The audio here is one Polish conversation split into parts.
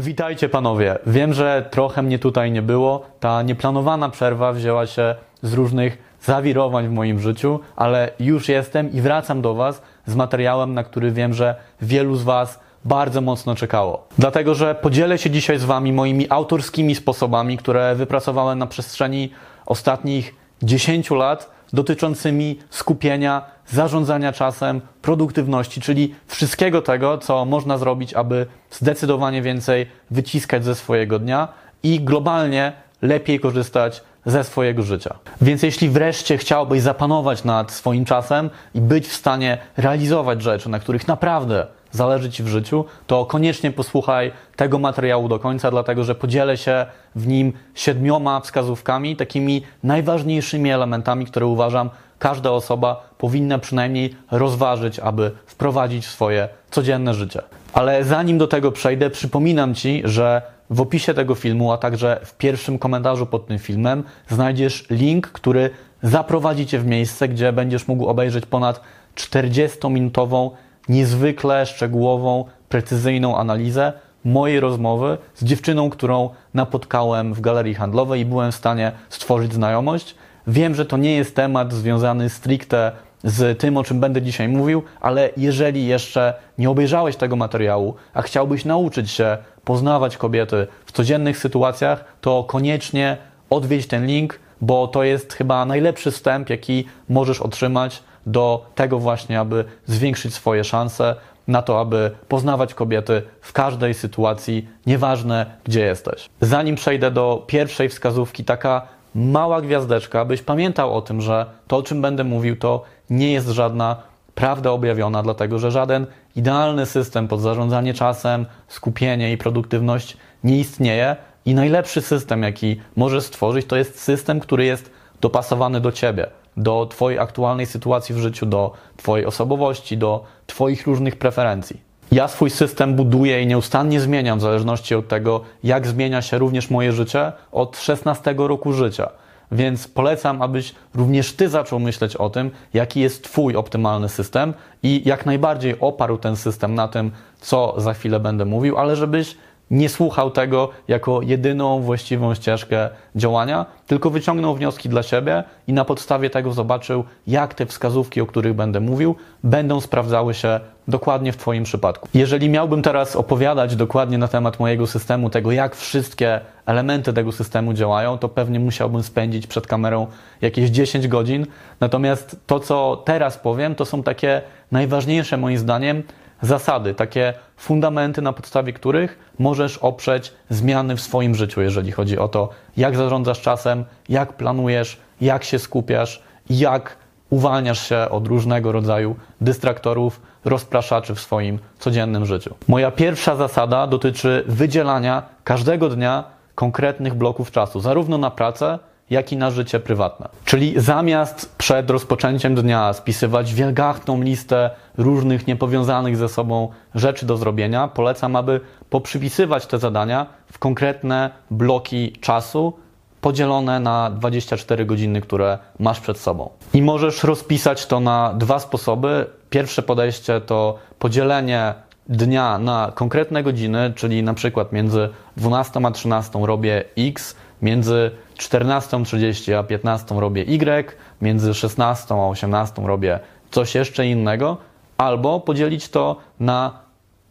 Witajcie panowie. Wiem, że trochę mnie tutaj nie było. Ta nieplanowana przerwa wzięła się z różnych zawirowań w moim życiu, ale już jestem i wracam do Was z materiałem, na który wiem, że wielu z Was bardzo mocno czekało. Dlatego, że podzielę się dzisiaj z Wami moimi autorskimi sposobami, które wypracowałem na przestrzeni ostatnich 10 lat, dotyczącymi skupienia, zarządzania czasem, produktywności, czyli wszystkiego tego, co można zrobić, aby zdecydowanie więcej wyciskać ze swojego dnia i globalnie lepiej korzystać ze swojego życia. Więc jeśli wreszcie chciałbyś zapanować nad swoim czasem i być w stanie realizować rzeczy, na których naprawdę zależy Ci w życiu, to koniecznie posłuchaj tego materiału do końca, dlatego że podzielę się w nim siedmioma wskazówkami, takimi najważniejszymi elementami, które uważam każda osoba powinna przynajmniej rozważyć, aby wprowadzić w swoje codzienne życie. Ale zanim do tego przejdę, przypominam Ci, że w opisie tego filmu, a także w pierwszym komentarzu pod tym filmem znajdziesz link, który zaprowadzi Cię w miejsce, gdzie będziesz mógł obejrzeć ponad 40-minutową, niezwykle szczegółową, precyzyjną analizę mojej rozmowy z dziewczyną, którą napotkałem w galerii handlowej i byłem w stanie stworzyć znajomość. Wiem, że to nie jest temat związany stricte z tym, o czym będę dzisiaj mówił, ale jeżeli jeszcze nie obejrzałeś tego materiału, a chciałbyś nauczyć się poznawać kobiety w codziennych sytuacjach, to koniecznie odwiedź ten link, bo to jest chyba najlepszy wstęp, jaki możesz otrzymać do tego właśnie, aby zwiększyć swoje szanse na to, aby poznawać kobiety w każdej sytuacji, nieważne gdzie jesteś. Zanim przejdę do pierwszej wskazówki, taka mała gwiazdeczka, abyś pamiętał o tym, że to, o czym będę mówił, to nie jest żadna prawda objawiona, dlatego że żaden idealny system pod zarządzanie czasem, skupienie i produktywność nie istnieje. I najlepszy system, jaki możesz stworzyć, to jest system, który jest dopasowany do ciebie, do Twojej aktualnej sytuacji w życiu, do Twojej osobowości, do Twoich różnych preferencji. Ja swój system buduję i nieustannie zmieniam w zależności od tego, jak zmienia się również moje życie od 16 roku życia. Więc polecam, abyś również Ty zaczął myśleć o tym, jaki jest Twój optymalny system i jak najbardziej oparł ten system na tym, co za chwilę będę mówił, ale żebyś nie słuchał tego jako jedyną właściwą ścieżkę działania, tylko wyciągnął wnioski dla siebie i na podstawie tego zobaczył, jak te wskazówki, o których będę mówił, będą sprawdzały się dokładnie w Twoim przypadku. Jeżeli miałbym teraz opowiadać dokładnie na temat mojego systemu, tego jak wszystkie elementy tego systemu działają, to pewnie musiałbym spędzić przed kamerą jakieś 10 godzin. Natomiast to, co teraz powiem, to są takie najważniejsze moim zdaniem zasady, takie fundamenty, na podstawie których możesz oprzeć zmiany w swoim życiu, jeżeli chodzi o to, jak zarządzasz czasem, jak planujesz, jak się skupiasz, jak uwalniasz się od różnego rodzaju dystraktorów, rozpraszaczy w swoim codziennym życiu. Moja pierwsza zasada dotyczy wydzielania każdego dnia konkretnych bloków czasu, zarówno na pracę, jak i na życie prywatne. Czyli zamiast przed rozpoczęciem dnia spisywać wielgachną listę różnych niepowiązanych ze sobą rzeczy do zrobienia, polecam, aby poprzypisywać te zadania w konkretne bloki czasu, podzielone na 24 godziny, które masz przed sobą. I możesz rozpisać to na dwa sposoby. Pierwsze podejście to podzielenie dnia na konkretne godziny, czyli na przykład między 12 a 13 robię X, między 14.30 a 15 robię Y, między 16 a 18 robię coś jeszcze innego, albo podzielić to na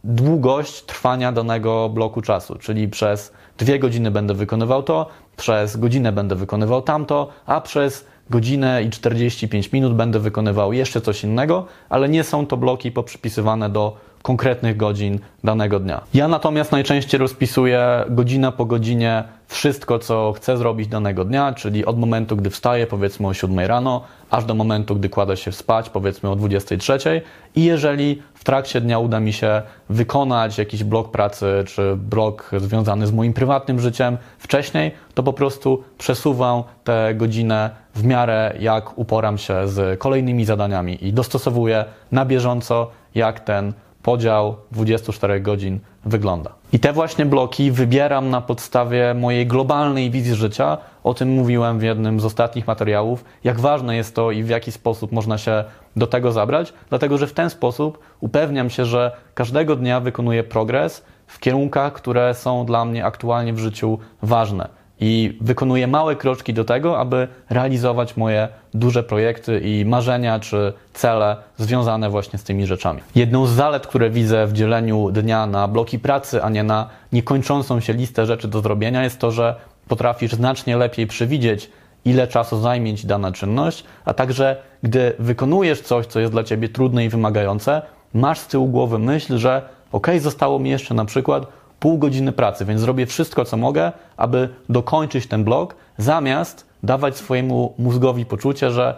długość trwania danego bloku czasu, czyli przez dwie godziny będę wykonywał to, przez godzinę będę wykonywał tamto, a przez godzinę i 45 minut będę wykonywał jeszcze coś innego, ale nie są to bloki poprzypisywane do konkretnych godzin danego dnia. Ja natomiast najczęściej rozpisuję godzina po godzinie wszystko, co chcę zrobić danego dnia, czyli od momentu, gdy wstaję, powiedzmy o 7 rano, aż do momentu, gdy kładę się spać, powiedzmy o 23. I jeżeli w trakcie dnia uda mi się wykonać jakiś blok pracy, czy blok związany z moim prywatnym życiem wcześniej, to po prostu przesuwam tę godzinę w miarę jak uporam się z kolejnymi zadaniami i dostosowuję na bieżąco, jak ten podział 24 godzin wygląda. I te właśnie bloki wybieram na podstawie mojej globalnej wizji życia. O tym mówiłem w jednym z ostatnich materiałów, jak ważne jest to i w jaki sposób można się do tego zabrać, dlatego że w ten sposób upewniam się, że każdego dnia wykonuję progres w kierunkach, które są dla mnie aktualnie w życiu ważne. I wykonuję małe kroczki do tego, aby realizować moje duże projekty i marzenia czy cele związane właśnie z tymi rzeczami. Jedną z zalet, które widzę w dzieleniu dnia na bloki pracy, a nie na niekończącą się listę rzeczy do zrobienia, jest to, że potrafisz znacznie lepiej przewidzieć, ile czasu zajmie ci dana czynność, a także gdy wykonujesz coś, co jest dla ciebie trudne i wymagające, masz z tyłu głowy myśl, że ok, zostało mi jeszcze na przykład pół godziny pracy, więc zrobię wszystko, co mogę, aby dokończyć ten blok, zamiast dawać swojemu mózgowi poczucie, że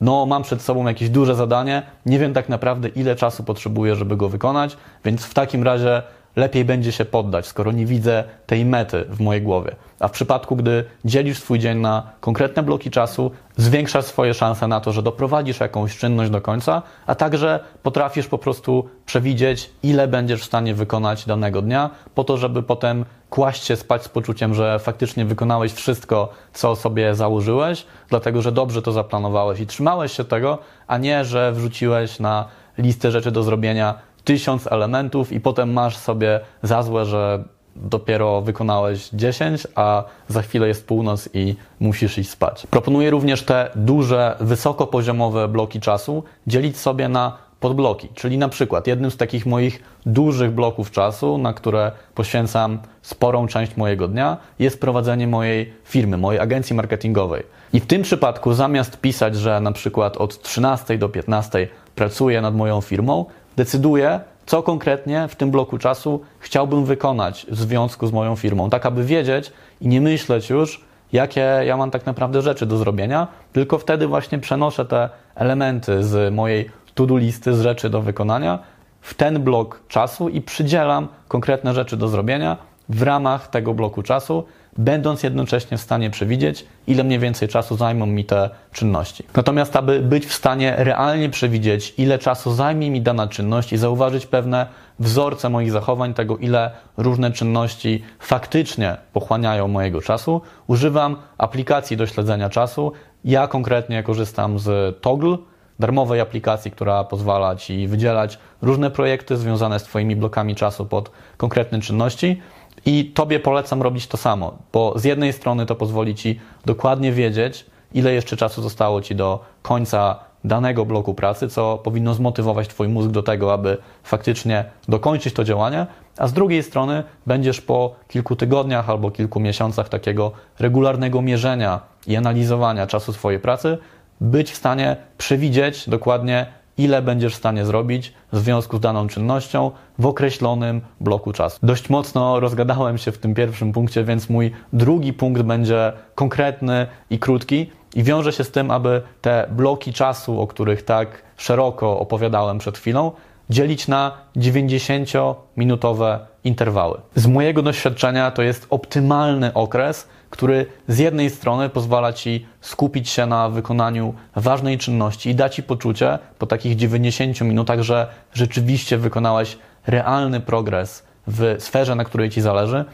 no, mam przed sobą jakieś duże zadanie, nie wiem tak naprawdę, ile czasu potrzebuję, żeby go wykonać, więc w takim razie lepiej będzie się poddać, skoro nie widzę tej mety w mojej głowie. A w przypadku, gdy dzielisz swój dzień na konkretne bloki czasu, zwiększasz swoje szanse na to, że doprowadzisz jakąś czynność do końca, a także potrafisz po prostu przewidzieć, ile będziesz w stanie wykonać danego dnia, po to, żeby potem kłaść się spać z poczuciem, że faktycznie wykonałeś wszystko, co sobie założyłeś, dlatego że dobrze to zaplanowałeś i trzymałeś się tego, a nie, że wrzuciłeś na listę rzeczy do zrobienia tysiąc elementów i potem masz sobie za złe, że dopiero wykonałeś 10, a za chwilę jest północ i musisz iść spać. Proponuję również te duże, wysokopoziomowe bloki czasu dzielić sobie na podbloki, czyli na przykład jednym z takich moich dużych bloków czasu, na które poświęcam sporą część mojego dnia, jest prowadzenie mojej firmy, mojej agencji marketingowej. I w tym przypadku zamiast pisać, że na przykład od 13 do 15 pracuję nad moją firmą, decyduję, co konkretnie w tym bloku czasu chciałbym wykonać w związku z moją firmą, tak aby wiedzieć i nie myśleć już, jakie ja mam tak naprawdę rzeczy do zrobienia, tylko wtedy właśnie przenoszę te elementy z mojej to-do listy, z rzeczy do wykonania w ten blok czasu i przydzielam konkretne rzeczy do zrobienia w ramach tego bloku czasu, będąc jednocześnie w stanie przewidzieć, ile mniej więcej czasu zajmą mi te czynności. Natomiast, aby być w stanie realnie przewidzieć, ile czasu zajmie mi dana czynność i zauważyć pewne wzorce moich zachowań, tego ile różne czynności faktycznie pochłaniają mojego czasu, używam aplikacji do śledzenia czasu. Ja konkretnie korzystam z Toggle, darmowej aplikacji, która pozwala Ci wydzielać różne projekty związane z Twoimi blokami czasu pod konkretne czynności. I Tobie polecam robić to samo, bo z jednej strony to pozwoli Ci dokładnie wiedzieć, ile jeszcze czasu zostało Ci do końca danego bloku pracy, co powinno zmotywować Twój mózg do tego, aby faktycznie dokończyć to działanie, a z drugiej strony będziesz po kilku tygodniach albo kilku miesiącach takiego regularnego mierzenia i analizowania czasu swojej pracy, być w stanie przewidzieć dokładnie, ile będziesz w stanie zrobić w związku z daną czynnością w określonym bloku czasu. Dość mocno rozgadałem się w tym pierwszym punkcie, więc mój drugi punkt będzie konkretny i krótki i wiąże się z tym, aby te bloki czasu, o których tak szeroko opowiadałem przed chwilą, dzielić na 90-minutowe interwały. Z mojego doświadczenia to jest optymalny okres, który z jednej strony pozwala ci skupić się na wykonaniu ważnej czynności i da ci poczucie po takich 90 minutach, że rzeczywiście wykonałeś realny progres w sferze, na której ci zależy,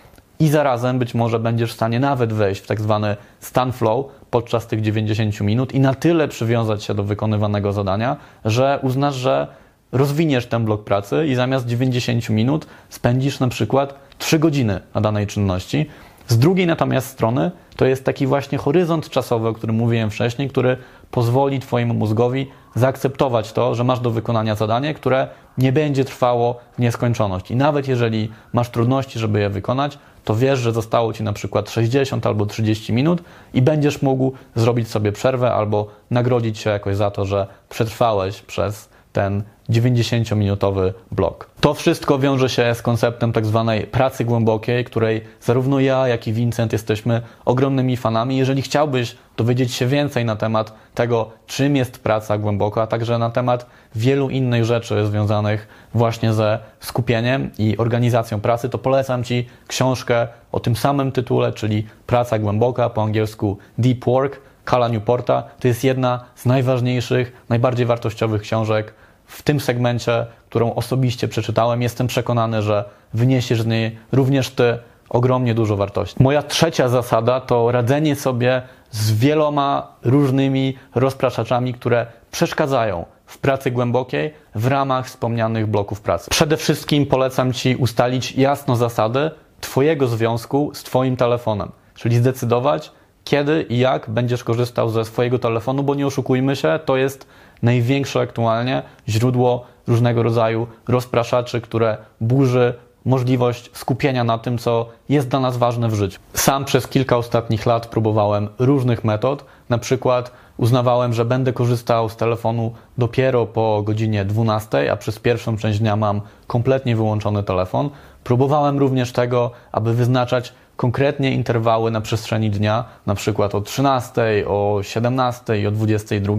i zarazem być może będziesz w stanie nawet wejść w tak zwany stan flow podczas tych 90 minut i na tyle przywiązać się do wykonywanego zadania, że uznasz, że rozwiniesz ten blok pracy i zamiast 90 minut spędzisz na przykład 3 godziny na danej czynności. Z drugiej natomiast strony to jest taki właśnie horyzont czasowy, o którym mówiłem wcześniej, który pozwoli Twojemu mózgowi zaakceptować to, że masz do wykonania zadanie, które nie będzie trwało w nieskończoność. I nawet jeżeli masz trudności, żeby je wykonać, to wiesz, że zostało Ci na przykład 60 albo 30 minut i będziesz mógł zrobić sobie przerwę albo nagrodzić się jakoś za to, że przetrwałeś przez ten 90-minutowy blok. To wszystko wiąże się z konceptem tak zwanej pracy głębokiej, której zarówno ja, jak i Vincent jesteśmy ogromnymi fanami. Jeżeli chciałbyś dowiedzieć się więcej na temat tego, czym jest praca głęboka, a także na temat wielu innych rzeczy związanych właśnie ze skupieniem i organizacją pracy, to polecam Ci książkę o tym samym tytule, czyli Praca głęboka, po angielsku Deep Work, Kala Newporta. To jest jedna z najważniejszych, najbardziej wartościowych książek w tym segmencie, którą osobiście przeczytałem. Jestem przekonany, że wyniesiesz z niej również Ty ogromnie dużo wartości. Moja trzecia zasada to radzenie sobie z wieloma różnymi rozpraszaczami, które przeszkadzają w pracy głębokiej w ramach wspomnianych bloków pracy. Przede wszystkim polecam Ci ustalić jasno zasady Twojego związku z Twoim telefonem, czyli zdecydować, kiedy i jak będziesz korzystał ze swojego telefonu, bo nie oszukujmy się, to jest największe aktualnie źródło różnego rodzaju rozpraszaczy, które burzy możliwość skupienia na tym, co jest dla nas ważne w życiu. Sam przez kilka ostatnich lat próbowałem różnych metod, na przykład uznawałem, że będę korzystał z telefonu dopiero po godzinie 12, a przez pierwszą część dnia mam kompletnie wyłączony telefon. Próbowałem również tego, aby wyznaczać konkretnie interwały na przestrzeni dnia, na przykład o 13, o 17 i o 22,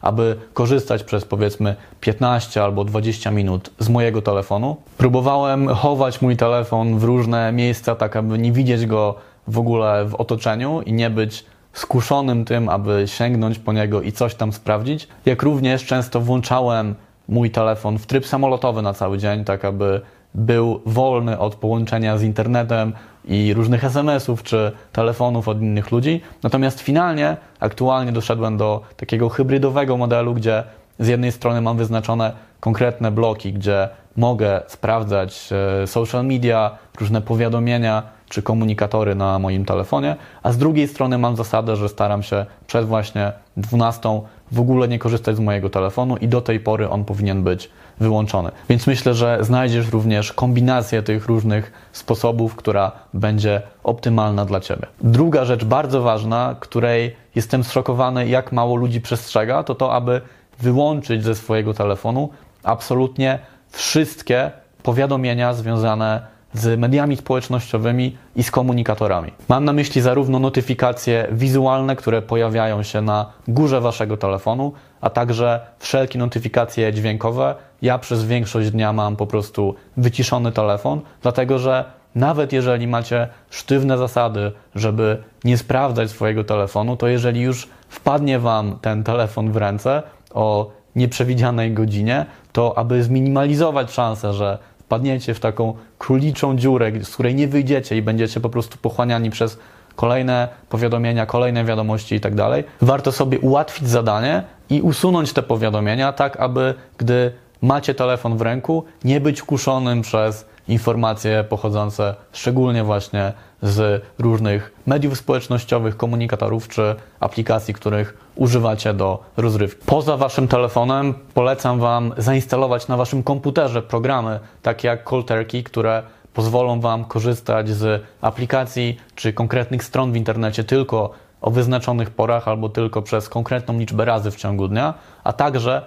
aby korzystać przez powiedzmy 15 albo 20 minut z mojego telefonu. Próbowałem chować mój telefon w różne miejsca, tak aby nie widzieć go w ogóle w otoczeniu i nie być skuszonym tym, aby sięgnąć po niego i coś tam sprawdzić. Jak również często włączałem mój telefon w tryb samolotowy na cały dzień, tak aby był wolny od połączenia z internetem i różnych SMS-ów czy telefonów od innych ludzi. Natomiast finalnie, aktualnie doszedłem do takiego hybrydowego modelu, gdzie z jednej strony mam wyznaczone konkretne bloki, gdzie mogę sprawdzać e, social media, różne powiadomienia czy komunikatory na moim telefonie, a z drugiej strony mam zasadę, że staram się przed właśnie 12 w ogóle nie korzystać z mojego telefonu i do tej pory on powinien być wyłączony. Więc myślę, że znajdziesz również kombinację tych różnych sposobów, która będzie optymalna dla Ciebie. Druga rzecz bardzo ważna, której jestem zszokowany, jak mało ludzi przestrzega, to to, aby wyłączyć ze swojego telefonu absolutnie wszystkie powiadomienia związane z mediami społecznościowymi i z komunikatorami. Mam na myśli zarówno notyfikacje wizualne, które pojawiają się na górze waszego telefonu, a także wszelkie notyfikacje dźwiękowe. Ja przez większość dnia mam po prostu wyciszony telefon, dlatego że nawet jeżeli macie sztywne zasady, żeby nie sprawdzać swojego telefonu, to jeżeli już wpadnie wam ten telefon w ręce o nieprzewidzianej godzinie, to aby zminimalizować szansę, że wpadniecie w taką króliczą dziurę, z której nie wyjdziecie i będziecie po prostu pochłaniani przez kolejne powiadomienia, kolejne wiadomości i tak dalej, warto sobie ułatwić zadanie i usunąć te powiadomienia, tak aby gdy macie telefon w ręku, nie być kuszonym przez informacje pochodzące szczególnie właśnie z różnych mediów społecznościowych, komunikatorów czy aplikacji, których używacie do rozrywki. Poza waszym telefonem polecam wam zainstalować na waszym komputerze programy takie jak Cold Turkey, które pozwolą wam korzystać z aplikacji czy konkretnych stron w internecie tylko o wyznaczonych porach albo tylko przez konkretną liczbę razy w ciągu dnia, a także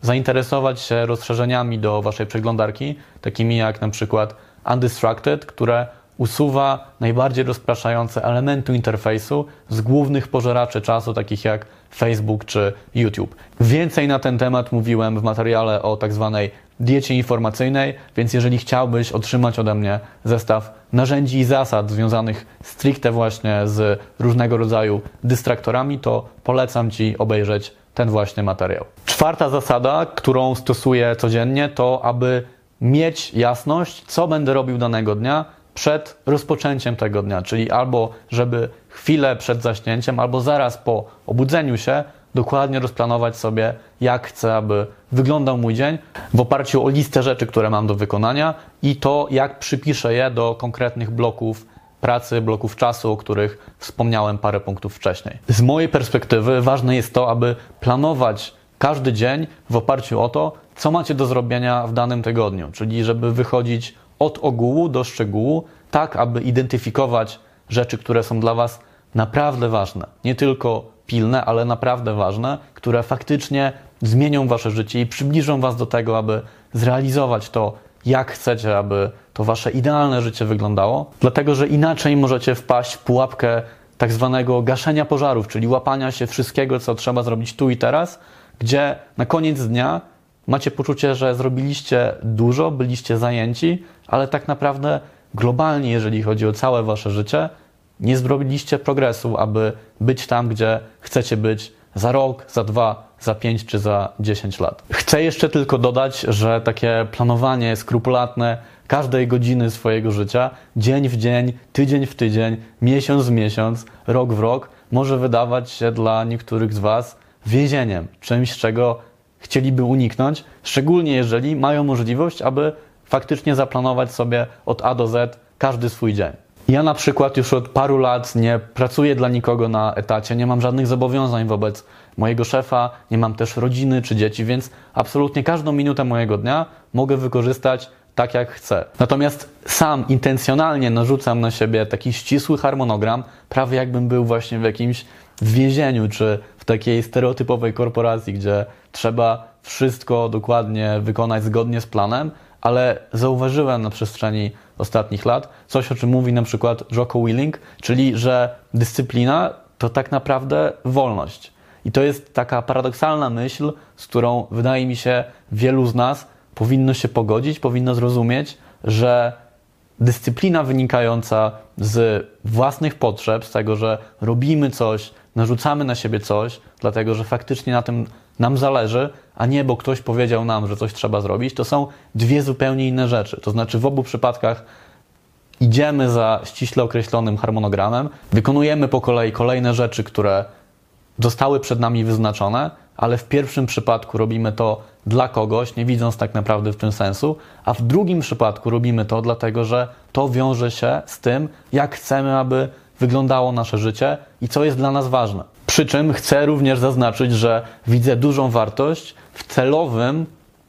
zainteresować się rozszerzeniami do waszej przeglądarki, takimi jak na przykład Undistracted, które usuwa najbardziej rozpraszające elementy interfejsu z głównych pożeraczy czasu, takich jak Facebook czy YouTube. Więcej na ten temat mówiłem w materiale o tak zwanej diecie informacyjnej, więc jeżeli chciałbyś otrzymać ode mnie zestaw narzędzi i zasad związanych stricte właśnie z różnego rodzaju dystraktorami, to polecam Ci obejrzeć ten właśnie materiał. Czwarta zasada, którą stosuję codziennie, to aby mieć jasność, co będę robił danego dnia przed rozpoczęciem tego dnia, czyli albo żeby chwilę przed zaśnięciem, albo zaraz po obudzeniu się dokładnie rozplanować sobie, jak chcę, aby wyglądał mój dzień w oparciu o listę rzeczy, które mam do wykonania i to, jak przypiszę je do konkretnych bloków pracy, bloków czasu, o których wspomniałem parę punktów wcześniej. Z mojej perspektywy ważne jest to, aby planować każdy dzień w oparciu o to, co macie do zrobienia w danym tygodniu, czyli żeby wychodzić od ogółu do szczegółu, tak aby identyfikować rzeczy, które są dla Was naprawdę ważne. Nie tylko pilne, ale naprawdę ważne, które faktycznie zmienią Wasze życie i przybliżą Was do tego, aby zrealizować to, jak chcecie, aby to Wasze idealne życie wyglądało. Dlatego, że inaczej możecie wpaść w pułapkę tak zwanego gaszenia pożarów, czyli łapania się wszystkiego, co trzeba zrobić tu i teraz, gdzie na koniec dnia macie poczucie, że zrobiliście dużo, byliście zajęci, ale tak naprawdę globalnie, jeżeli chodzi o całe wasze życie, nie zrobiliście progresu, aby być tam, gdzie chcecie być za rok, za dwa, za pięć czy za dziesięć lat. Chcę jeszcze tylko dodać, że takie planowanie skrupulatne każdej godziny swojego życia, dzień w dzień, tydzień w tydzień, miesiąc w miesiąc, rok w rok, może wydawać się dla niektórych z Was więzieniem, czymś, czego chcieliby uniknąć, szczególnie jeżeli mają możliwość, aby faktycznie zaplanować sobie od A do Z każdy swój dzień. Ja na przykład już od paru lat nie pracuję dla nikogo na etacie, nie mam żadnych zobowiązań wobec mojego szefa, nie mam też rodziny czy dzieci, więc absolutnie każdą minutę mojego dnia mogę wykorzystać tak jak chcę. Natomiast sam intencjonalnie narzucam na siebie taki ścisły harmonogram, prawie jakbym był właśnie w jakimś więzieniu czy takiej stereotypowej korporacji, gdzie trzeba wszystko dokładnie wykonać zgodnie z planem, ale zauważyłem na przestrzeni ostatnich lat coś, o czym mówi na przykład Jocko Willing, czyli że dyscyplina to tak naprawdę wolność. I to jest taka paradoksalna myśl, z którą wydaje mi się wielu z nas powinno się pogodzić, powinno zrozumieć, że dyscyplina wynikająca z własnych potrzeb, z tego, że robimy coś, narzucamy na siebie coś, dlatego że faktycznie na tym nam zależy, a nie bo ktoś powiedział nam, że coś trzeba zrobić, to są dwie zupełnie inne rzeczy. To znaczy w obu przypadkach idziemy za ściśle określonym harmonogramem, wykonujemy po kolei kolejne rzeczy, które zostały przed nami wyznaczone, ale w pierwszym przypadku robimy to dla kogoś, nie widząc tak naprawdę w tym sensu, a w drugim przypadku robimy to dlatego, że to wiąże się z tym, jak chcemy, aby wyglądało nasze życie i co jest dla nas ważne. Przy czym chcę również zaznaczyć, że widzę dużą wartość w celowym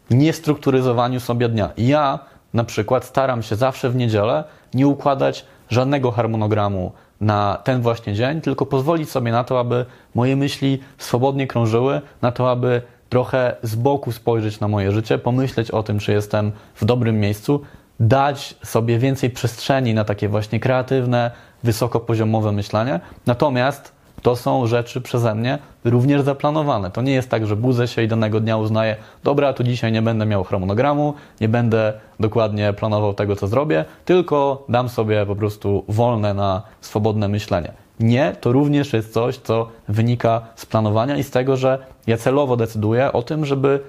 niestrukturyzowaniu sobie dnia. Ja na przykład staram się zawsze w niedzielę nie układać żadnego harmonogramu na ten właśnie dzień, tylko pozwolić sobie na to, aby moje myśli swobodnie krążyły, na to, aby trochę z boku spojrzeć na moje życie, pomyśleć o tym, czy jestem w dobrym miejscu, dać sobie więcej przestrzeni na takie właśnie kreatywne, wysokopoziomowe myślenie. Natomiast to są rzeczy przeze mnie również zaplanowane. To nie jest tak, że budzę się i danego dnia uznaję, dobra, to dzisiaj nie będę miał harmonogramu, nie będę dokładnie planował tego, co zrobię, tylko dam sobie po prostu wolne na swobodne myślenie. Nie, to również jest coś, co wynika z planowania i z tego, że ja celowo decyduję o tym, żeby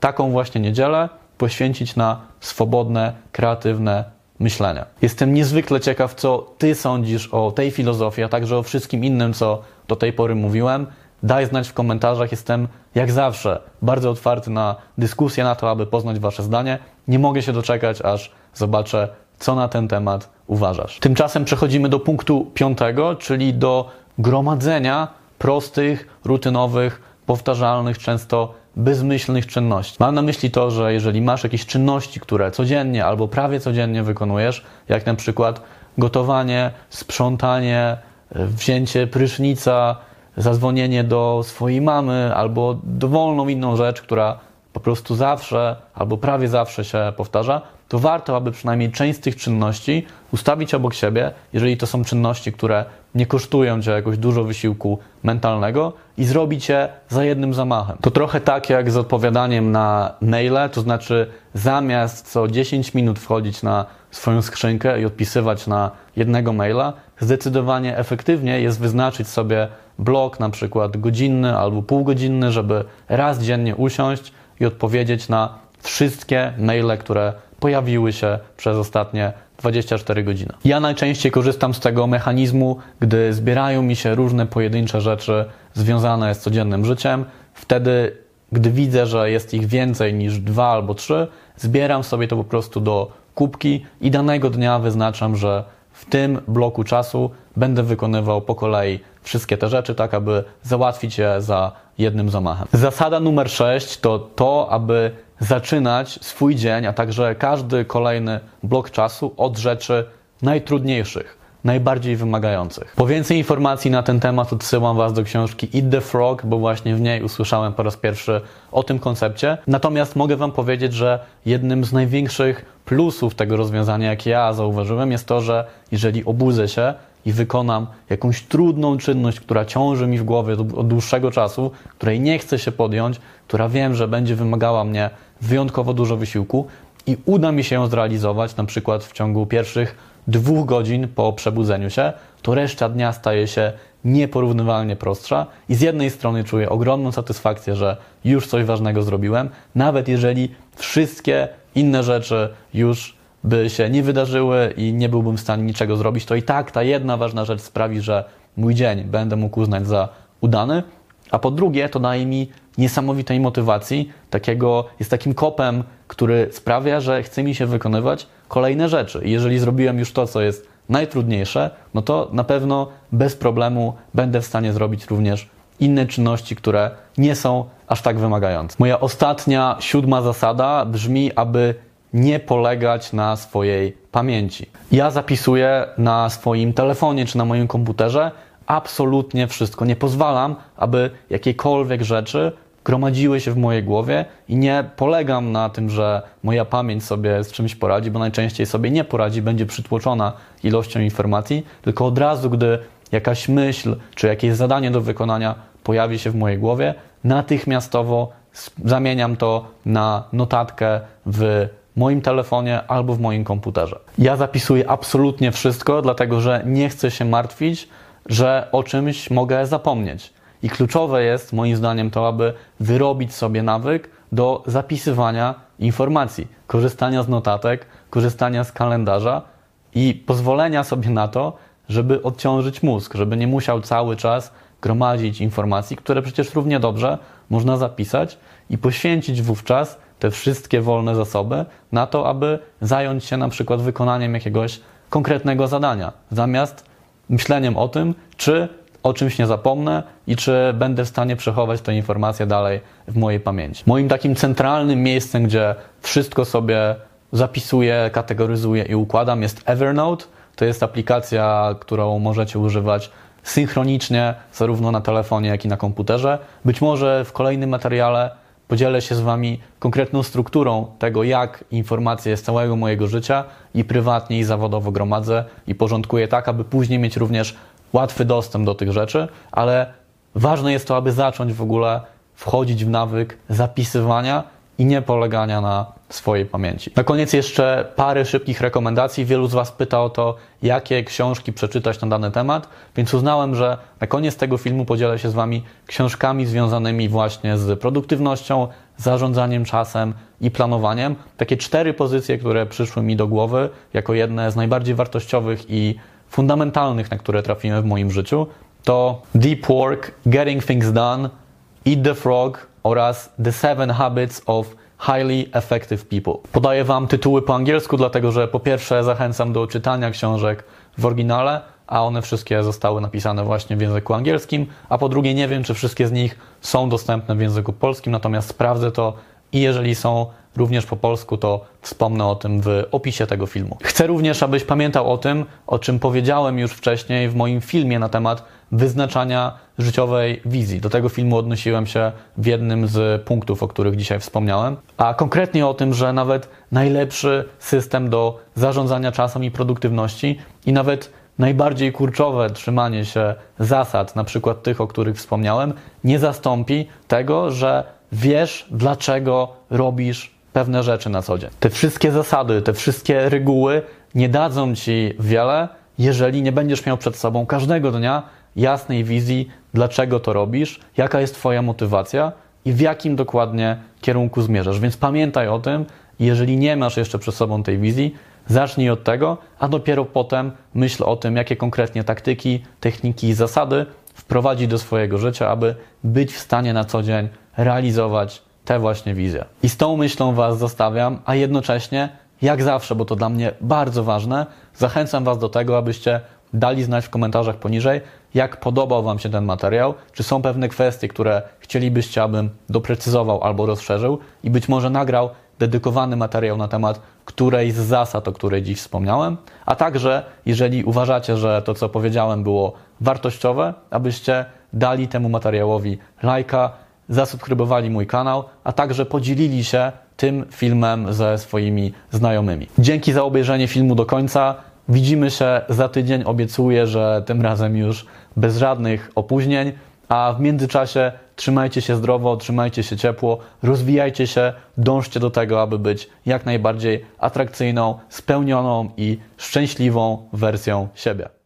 taką właśnie niedzielę poświęcić na swobodne, kreatywne myślenia. Jestem niezwykle ciekaw, co Ty sądzisz o tej filozofii, a także o wszystkim innym, co do tej pory mówiłem. Daj znać w komentarzach. Jestem, jak zawsze, bardzo otwarty na dyskusję, na to, aby poznać Wasze zdanie. Nie mogę się doczekać, aż zobaczę, co na ten temat uważasz. Tymczasem przechodzimy do punktu piątego, czyli do gromadzenia prostych, rutynowych, powtarzalnych, często bezmyślnych czynności. Mam na myśli to, że jeżeli masz jakieś czynności, które codziennie albo prawie codziennie wykonujesz, jak na przykład gotowanie, sprzątanie, wzięcie prysznica, zadzwonienie do swojej mamy albo dowolną inną rzecz, która po prostu zawsze albo prawie zawsze się powtarza, to warto, aby przynajmniej część z tych czynności ustawić obok siebie, jeżeli to są czynności, które nie kosztują cię jakoś dużo wysiłku mentalnego i zrobić je za jednym zamachem. To trochę tak jak z odpowiadaniem na maile, to znaczy zamiast co 10 minut wchodzić na swoją skrzynkę i odpisywać na jednego maila, zdecydowanie efektywniej jest wyznaczyć sobie blok, na przykład godzinny albo półgodzinny, żeby raz dziennie usiąść i odpowiedzieć na wszystkie maile, które pojawiły się przez ostatnie 24 godziny. Ja najczęściej korzystam z tego mechanizmu, gdy zbierają mi się różne pojedyncze rzeczy związane z codziennym życiem. Wtedy, gdy widzę, że jest ich więcej niż dwa albo trzy, zbieram sobie to po prostu do kubki i danego dnia wyznaczam, że w tym bloku czasu będę wykonywał po kolei wszystkie te rzeczy, tak aby załatwić je za jednym zamachem. Zasada numer 6 to to, aby zaczynać swój dzień, a także każdy kolejny blok czasu od rzeczy najtrudniejszych, najbardziej wymagających. Po więcej informacji na ten temat odsyłam Was do książki Eat the Frog, bo właśnie w niej usłyszałem po raz pierwszy o tym koncepcie. Natomiast mogę Wam powiedzieć, że jednym z największych plusów tego rozwiązania, jak ja zauważyłem, jest to, że jeżeli obudzę się i wykonam jakąś trudną czynność, która ciąży mi w głowie od dłuższego czasu, której nie chcę się podjąć, która wiem, że będzie wymagała mnie wyjątkowo dużo wysiłku i uda mi się ją zrealizować, na przykład w ciągu pierwszych dwóch godzin po przebudzeniu się, to reszta dnia staje się nieporównywalnie prostsza i z jednej strony czuję ogromną satysfakcję, że już coś ważnego zrobiłem, nawet jeżeli wszystkie inne rzeczy już by się nie wydarzyły i nie byłbym w stanie niczego zrobić, to i tak ta jedna ważna rzecz sprawi, że mój dzień będę mógł uznać za udany, a po drugie to daje mi niesamowitej motywacji, takiego, jest takim kopem, który sprawia, że chce mi się wykonywać kolejne rzeczy. I jeżeli zrobiłem już to, co jest najtrudniejsze, no to na pewno bez problemu będę w stanie zrobić również inne czynności, które nie są aż tak wymagające. Moja ostatnia, siódma zasada brzmi, aby nie polegać na swojej pamięci. Ja zapisuję na swoim telefonie czy na moim komputerze absolutnie wszystko. Nie pozwalam, aby jakiekolwiek rzeczy gromadziły się w mojej głowie i nie polegam na tym, że moja pamięć sobie z czymś poradzi, bo najczęściej sobie nie poradzi, będzie przytłoczona ilością informacji, tylko od razu, gdy jakaś myśl czy jakieś zadanie do wykonania pojawi się w mojej głowie, natychmiastowo zamieniam to na notatkę w moim telefonie albo w moim komputerze. Ja zapisuję absolutnie wszystko, dlatego że nie chcę się martwić, że o czymś mogę zapomnieć. I kluczowe jest, moim zdaniem, to, aby wyrobić sobie nawyk do zapisywania informacji, korzystania z notatek, korzystania z kalendarza i pozwolenia sobie na to, żeby odciążyć mózg, żeby nie musiał cały czas gromadzić informacji, które przecież równie dobrze można zapisać i poświęcić wówczas te wszystkie wolne zasoby na to, aby zająć się na przykład wykonaniem jakiegoś konkretnego zadania, zamiast myśleniem o tym, czy o czymś nie zapomnę i czy będę w stanie przechować tę informację dalej w mojej pamięci. Moim takim centralnym miejscem, gdzie wszystko sobie zapisuję, kategoryzuję i układam jest Evernote. To jest aplikacja, którą możecie używać synchronicznie, zarówno na telefonie, jak i na komputerze. Być może w kolejnym materiale podzielę się z Wami konkretną strukturą tego, jak informacje z całego mojego życia i prywatnie, i zawodowo gromadzę i porządkuję tak, aby później mieć również łatwy dostęp do tych rzeczy, ale ważne jest to, aby zacząć w ogóle wchodzić w nawyk zapisywania i nie polegania na swojej pamięci. Na koniec jeszcze parę szybkich rekomendacji. Wielu z Was pyta o to, jakie książki przeczytać na dany temat, więc uznałem, że na koniec tego filmu podzielę się z Wami książkami związanymi właśnie z produktywnością, zarządzaniem czasem i planowaniem. Takie cztery pozycje, które przyszły mi do głowy jako jedne z najbardziej wartościowych i fundamentalnych, na które trafiłem w moim życiu, to Deep Work, Getting Things Done, Eat the Frog oraz The Seven Habits of Highly Effective People. Podaję Wam tytuły po angielsku, dlatego że po pierwsze zachęcam do czytania książek w oryginale, a one wszystkie zostały napisane właśnie w języku angielskim, a po drugie nie wiem, czy wszystkie z nich są dostępne w języku polskim, natomiast sprawdzę to i jeżeli są również po polsku, to wspomnę o tym w opisie tego filmu. Chcę również, abyś pamiętał o tym, o czym powiedziałem już wcześniej w moim filmie na temat wyznaczania życiowej wizji. Do tego filmu odnosiłem się w jednym z punktów, o których dzisiaj wspomniałem, a konkretnie o tym, że nawet najlepszy system do zarządzania czasem i produktywności i nawet najbardziej kurczowe trzymanie się zasad, na przykład tych, o których wspomniałem, nie zastąpi tego, że wiesz, dlaczego robisz pewne rzeczy na co dzień. Te wszystkie zasady, te wszystkie reguły nie dadzą ci wiele, jeżeli nie będziesz miał przed sobą każdego dnia jasnej wizji, dlaczego to robisz, jaka jest Twoja motywacja i w jakim dokładnie kierunku zmierzasz. Więc pamiętaj o tym, jeżeli nie masz jeszcze przed sobą tej wizji, zacznij od tego, a dopiero potem myśl o tym, jakie konkretnie taktyki, techniki i zasady wprowadzić do swojego życia, aby być w stanie na co dzień realizować te właśnie wizje. I z tą myślą Was zostawiam, a jednocześnie, jak zawsze, bo to dla mnie bardzo ważne, zachęcam Was do tego, abyście dali znać w komentarzach poniżej, jak podobał Wam się ten materiał, czy są pewne kwestie, które chcielibyście, abym doprecyzował albo rozszerzył i być może nagrał dedykowany materiał na temat którejś z zasad, o której dziś wspomniałem, a także jeżeli uważacie, że to, co powiedziałem, było wartościowe, abyście dali temu materiałowi lajka, zasubskrybowali mój kanał, a także podzielili się tym filmem ze swoimi znajomymi. Dzięki za obejrzenie filmu do końca. Widzimy się za tydzień. Obiecuję, że tym razem już bez żadnych opóźnień. A w międzyczasie trzymajcie się zdrowo, trzymajcie się ciepło, rozwijajcie się, dążcie do tego, aby być jak najbardziej atrakcyjną, spełnioną i szczęśliwą wersją siebie.